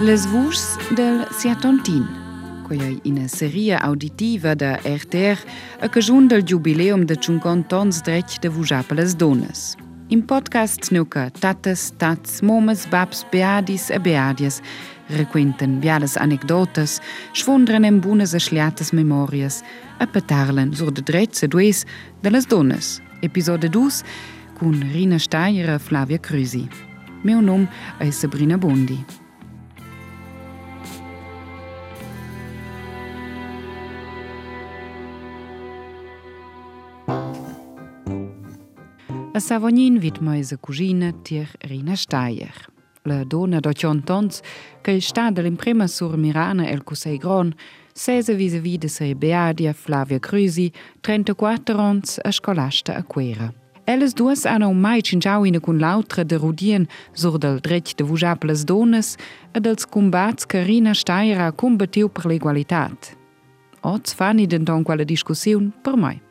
Les vuschs del Siatontin, quei ina seria auditiva da RTR a cagiun del jubileum de 50 ans dretg de vujar per les donas. In podcast nuca tatas, tats, momes, babs, beadis e beadias requenten bialas anecdotas, schwundren en bunas schliatas memorias e petarlen sur de drets e dues de les donas. Episode 2 cun Rina Steyer e Flavia Crusi. Meu nom è Sabrina Bondi. A Savognin vit meisa cugina tier Rina Steyer. La donna d'Ocion Tons, che sta dall'imprema sur Mirana el Cusei Gron, sesa vis-a-vis de sei Beadia Flavia Crusi, 34 ans a scolasta a Quera. Elles duas an au mai chinjauine kun lautre de rudien sur del dret de vujables dones e dels combats que Rina Steyer a combatiu per l'egualitat. Ots fani den don quale discussiun per mai.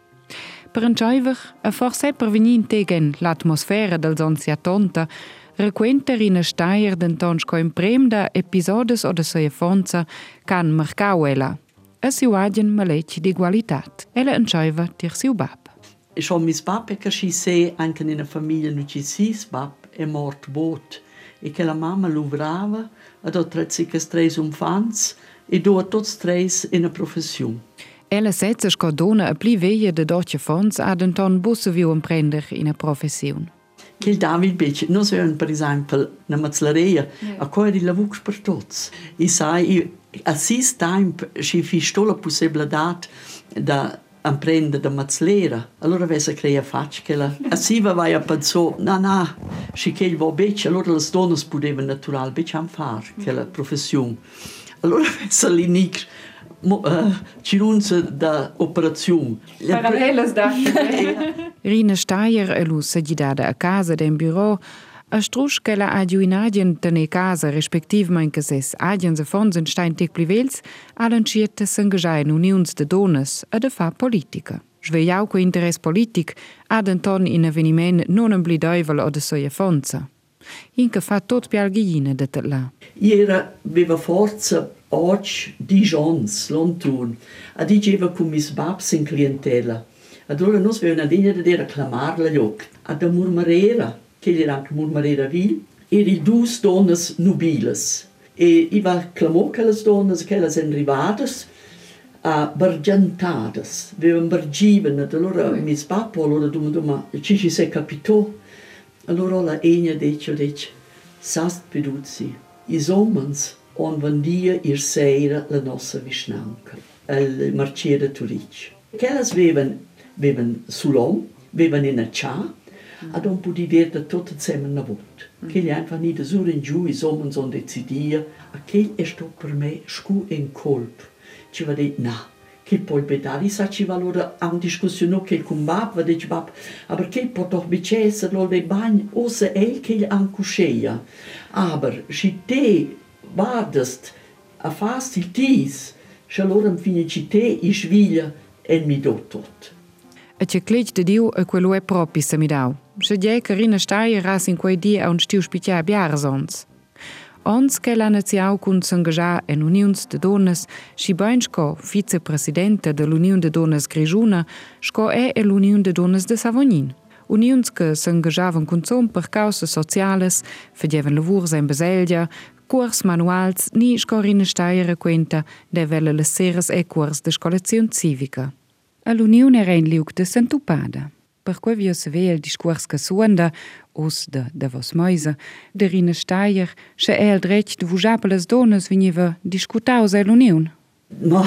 Per enxaiver, a e forse per venir in tegen l'atmosfera del zonzia tonta, Frequente Rina Steyer den ton sco in premda episodes o de soie fonza can marcau ela. A e siu agen maleci d'igualitat. Ela enxaiva tir siu bab. Ich habe mein Papa che anche in una famiglia non ci si bab è morto bot e che la mamma lavorava ed ha tre tre infants e due tutti tre in una professione. Ella setze sco dona a pli veia de dotje fons ad un ton busse viu emprender in a professiun. Che David Becce, noi siamo per esempio una mazzareria, a cui di lavoro per tutti. E sai, a sis tempo ci sto la possibilità da Apprende da mazzlera. Allora aveva creato facchela. E si va a pensare, na, no, se che va bene, allora le donne potevano naturalmente fare quella professione. Allora aveva l'inicro uh, eh, cirunță de operațiune. Paralelas, da. da. Eh, eh. Rina Steyer, Lu Sedida de Acasă, din birou, a struschkella adiuinadien da ne casa respektiv mein geses adien se von sind steintig plivels allenschierte s'engagein unions de dones a de fa politica. Sveiau cu interes politic adenton in eveniment non un blidaivel o de soia fonza. Inca fa tot pial ghiine de la. Iera viva forza oggi di lontun, a diceva cum mis babs in clientela. Adora nos veu una digna de reclamarla lloc, ad amurmarera, murmarera, che era anche murmarera vil, eri due donne nubiles. E iva clamò che le donne che le sono arrivate a bargiantades, avevano bargiven, allora mis papà allora domandò, ci ci sei capito? Allora la egna dice, dice, sast peduzzi, i omens on vendia ir seira la nostra visnanca, il marciere Turic. Quellas vevan, vevan sulom, vevan in a cia, Adon pudideta tutto semmen mhm. a vot. Che gli einfach ni da sur in giù i sommen son decidia, a che è sto per me scu en colp. Ci va dit, na, che poi pedali sa ci va loro a un discussione che con bab, va dit bab, aber che pot doch bicesa lol de bagn, o se el che gli ancuscheia. Aber, si te badest, a fasti tis, și lor în fine cite ișvilă en mi dotot. E ce cleci de diu e quello e propi să mi dau. Šedje Karine Štaje rasin koje die a un štiv špitja bjarzons. Ons kellanet si aukunzen geja en Uniuns de Dones, Šibanjko, vicepresidente de l'Union de Dones Grižuna, ško e e l'Union de Dones de Savonin. Uniunske sen gejaven kunzom per cause sociales, verdjeven levur sein beselja, cuors manuals ni scorine steiere quenta de velle le seres e cuors de scolazion civica. All'Unione Reinliuk de Sentupada per Perquo vi se sevel discuors ca suenda os de de vos meise, de rine steier, se el drecht de japeles dones veniva discutaus el uniun. Ma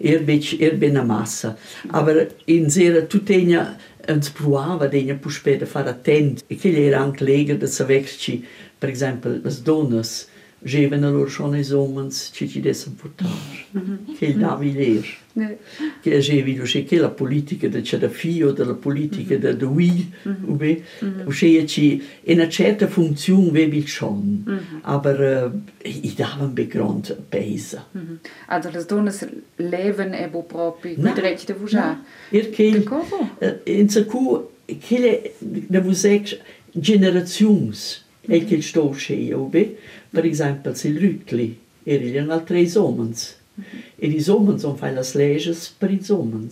er bet er ben a massa, aber in sera tutenia ens pruava degna puspeda far attent. E che gli era anche lega de saverci, per esempio, les dones, Schon es omens ci ci dessen votar. Che davi ler. Che che la politica de c'è da fio della politica de de ui, ube, usce ci in una certa funzione vevi schon. Aber uh, i davan begrond peisa. Also das donas leven e bo propi mit recht de vuja. Ir che in sa cu che le de vusec generazioni e che sto uscendo, per esempio, il Rütli, erano altri uomini. E i uomini sono fatti le leggi per i uomini.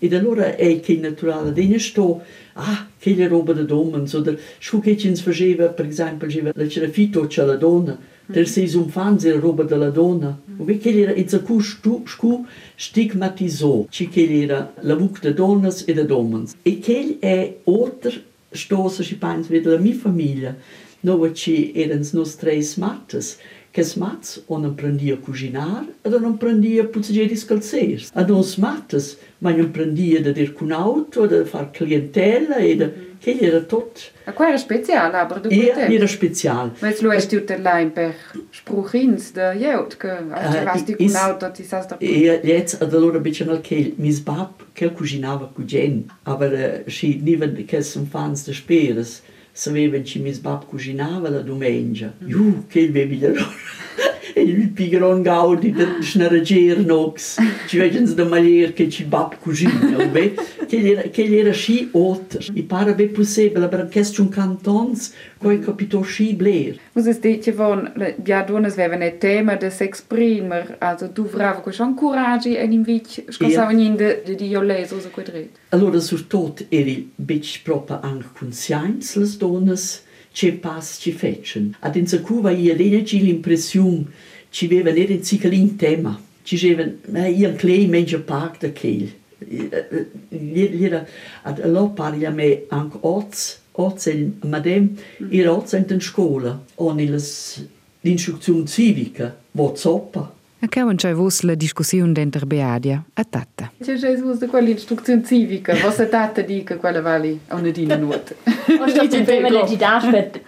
E allora è che naturale, degna sto, ah, che le roba da uomini, oder schu che ci faceva, per esempio, la c'era fito c'è la donna, der sei un fan la roba della donna. O che era in zacu scu stigmatizò, ci che era la vuc de donnas e de uomini. E che è oltre stosa, ci penso, vede la mia famiglia, noi ci erano nos tre mattes, che smats o non prendia cucinar e non prendia puzzare di scalzers. Ad uns mattes, ma non prendia da dir con auto, da far clientela e da... Che era tot. A qua era speciale, aber du Ja, era special. Ma jetzt schaust du dir allein per Spruchins de Jeut, Eh, hast du is- con auto, ti sai da E jetzt, ad allora bitte mal che mis bab che cucinava cu gen, aber uh, si niven che son fans de să vedem ce mi-s la domenica. Iu, că-i bebi de lor! pigeron gaudi da snarager nox ci vegens da malier che ci bab cugina be che era che era și ot i pare be possibile per question cantons coi capito sci bler. Vos este ce von ja dones wäre ne tema des exprimer also du bravo che schon courage e in vic scosava niente de, di io leso so quadret allora sur tot eri bitch proper anche conscience les dones che pas ci fecen. Ad in cuva io lena ci l'impressione ci aveva era in ciclin tema. Ci avevan, ma io un clay mengia pac da quel. Lira, ad allo parli a me anche oz, oz e madem, ir oz in den scuola, on l'instruzione civica, mo zoppa. A che c'è vos la discussione dentro Beadia a tata. C'è Jesus de quella istruzione civica, was a tata dica quella vali a una dina nuot. Und steht in prima legidaspet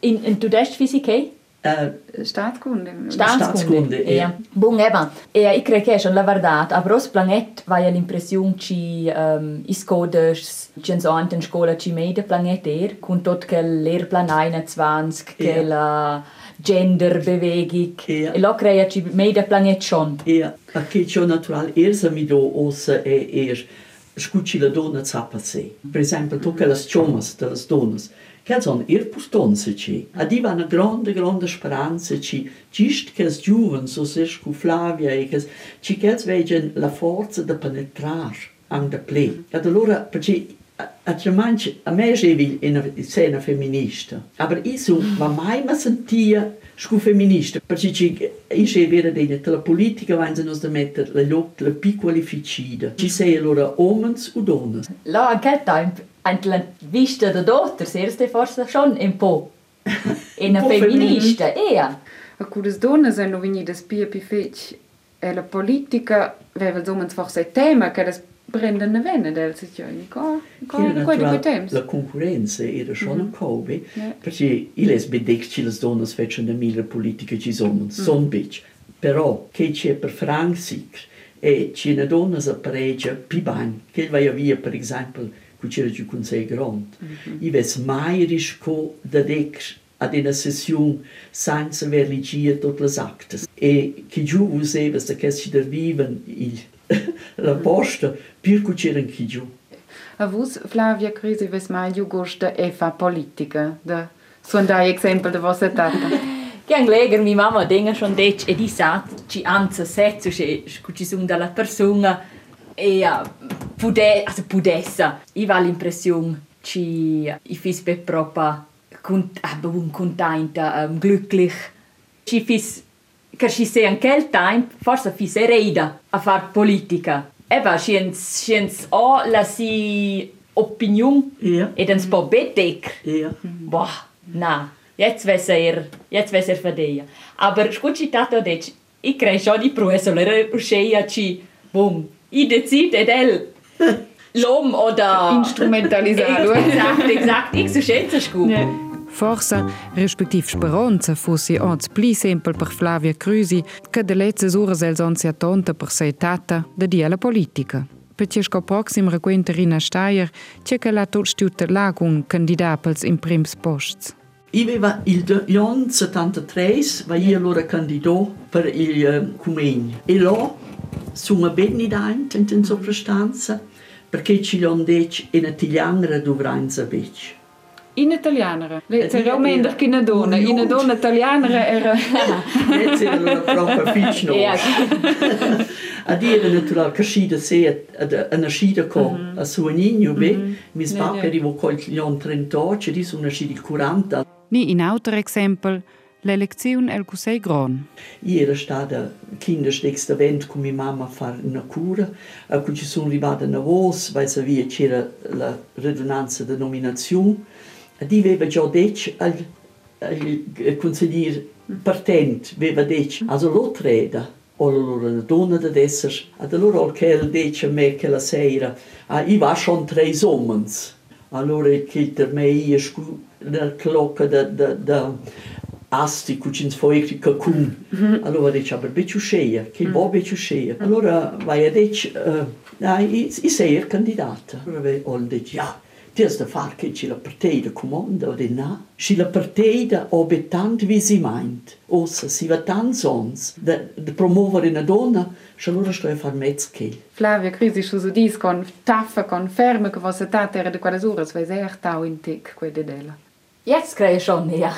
in in tudest fisiche Uh, Staatskunde. Staatskunde, ja. ja. Bun eben. E ich è schon la verdad. A bros planet vai l'impressione ci um, iscodes gens ont in scola ci meide planet er con tot che lehrplan 21 che Ja. genderbeweging. Ja. En ook krijg je meer de planeet schon. Ja, dat krijg je natuurlijk eerder met als eer. Escuchila dona zapatse. Per esempio, tu che le ciomas delle donne, che sono ir portonsici. A diva una grande, grande speranza, ci gist che es giovani, so se scu Flavia, e che ci che es vegen la forza di penetrare an de plei. Ad ja, allora, perché a, a Germanci, a me jevi in una scena femminista, aber io sono, ma mai mi sentia scu femminista, perché ci, sei vera degna, la politica vanno nos da mettere la lotta, la piccola ficida. Ci sei allora uomini o donne. Lo an quel tempo anche la vista da dotter serste forse schon un po' in Un a po' femminista. Ja. A cudas donnas hanno venidas pia pi fetch. E la politica aveva somens forse tema che prendono venne del co di quei natural, temps. la concorrenza era schon un cobe, Ja. perché io les bedecc che le donne facciano mille politica ci sono, son bitch. Però, che c'è per Frankreich e c'è una donna che appareggia più bene, che va via, per esempio, qui c'era giù con sei grande. Io ves mai risco da dec ad una sessione senza leggiato tutte le acte. E che giù usava che si viven il, la posta, più che c'erano che giù. A vos, Flavia Crisi, ves mai ju gusta e fa politica. Da, so un dai exempel de vostra tata. Che angleger mi mamma denga schon dec e di sa ci anza setzo che ci sono dalla persona e uh, pude also pudessa. I va l'impressione ci i fis be propa un contenta um, glücklich. Ci fis che ci se anche il time forse fis ereda a far politica. E va scienz scienz o la si opinion Ja. ed ens po bedec. Ja. Boah, na, jetzt weiß er, jetzt weiß er verdea. Aber scucci tato dec, i crei schon di professor usceia ci, bum, i decide ed el l'om oder Instrumentalisar, Exakt, exakt, ich so schätze scu. Forsa, respektiv speranza, fosse oggi più semplice per Flavia Crusi che de letzte ore els on si attonta per sei tata da dia la politica. Perché sco proxim requenta Rina Steyer, c'è che la tot stiuta là con candidat pels in prims posts. Io aveva il anno 73, va io allora candidato per il uh. E là sono ben ident in soprastanza, perché ci hanno detto in Atigliangra dovranno sapere. in italianere. Avete eh, in minder in kunnen doen. In het doen italianere er... Net zijn we proper fiets nog. Ja. En die hebben natuurlijk verschillende zeeën, verschillende ko, suonigno be. Mis papa die wo col Leon Trentocci, die sono verschillende curanta. Ni in altro esempio, la lezione el cusei gron. Ieri stata kindersteckste event con mia mama far na cura, a cui ci sono arrivate una voce, vai a via c'era la redundanza denominazione, die hebben ja dit als, als consigliere partent, aveva detto, a lotreda, o loro una donna da desser, ad allora che detto a me che la sera, ah, io va schon tre sommens, allora che per me io scu, la clocca da, da, da, asti cucin sfoicri cacun, mhm. allora dice, aber becciu sceia, che mm. bo becciu sceia, allora vai a detto, eh, ah, io sei candidata, allora ho detto, ja, ti has da far che ci la partita comanda, o di na. Ci la partita obe tant wie sie meint. Ossa, si va tant sons, da, da promuovere una donna, ci allora sto a far mezzchel. Flavia Crisi su su dis con taffa, con ferme, che fosse tata era de quelle ore, vai sehr tau in tic, quei de della. Jetzt creio schon, ja.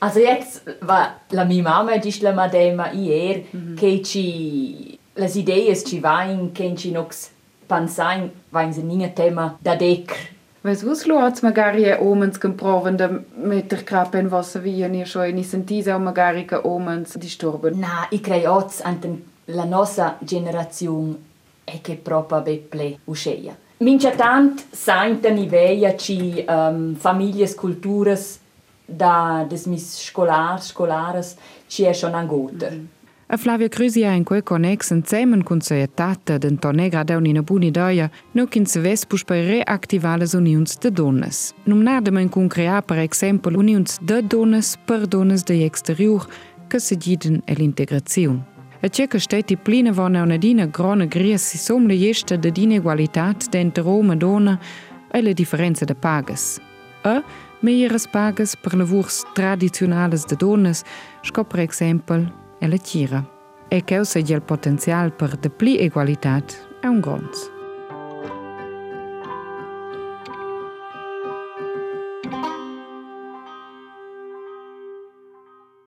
Also jetzt war la mia mamma dice la madema ier che ci las ideas ci vain che ci nox pensain vain se ninga tema da decr. Lo hat magari e omens comproven de mit der Krappen Wasser wie ihr schon in sentis auch magari omens disturben. Na, i creio oz anten la nostra generazione è che proprio beple usceia. Mincha tant sainta ni veia ci um, famiglie culturas da des mis scolars, scolares ci è schon angoter. A Flavia Crüsia in quei connex en zemen cun societata d'Antonega da un'ina buni doia, no chin se ves pus per reactivar les unions de dones. Num nademen cun crear, per exempel, unions de dones per dones de exterior, che se giden el integraziun. A ce che stai plina vona una dina grona gries si som le jesta de din egualitat dentro Roma dona e le differenze de pagas. A meieres pagas per lavurs tradizionales de dones, sco per exempel e la tira. E che seigi il potenzial per de pli egualitat è un gronz.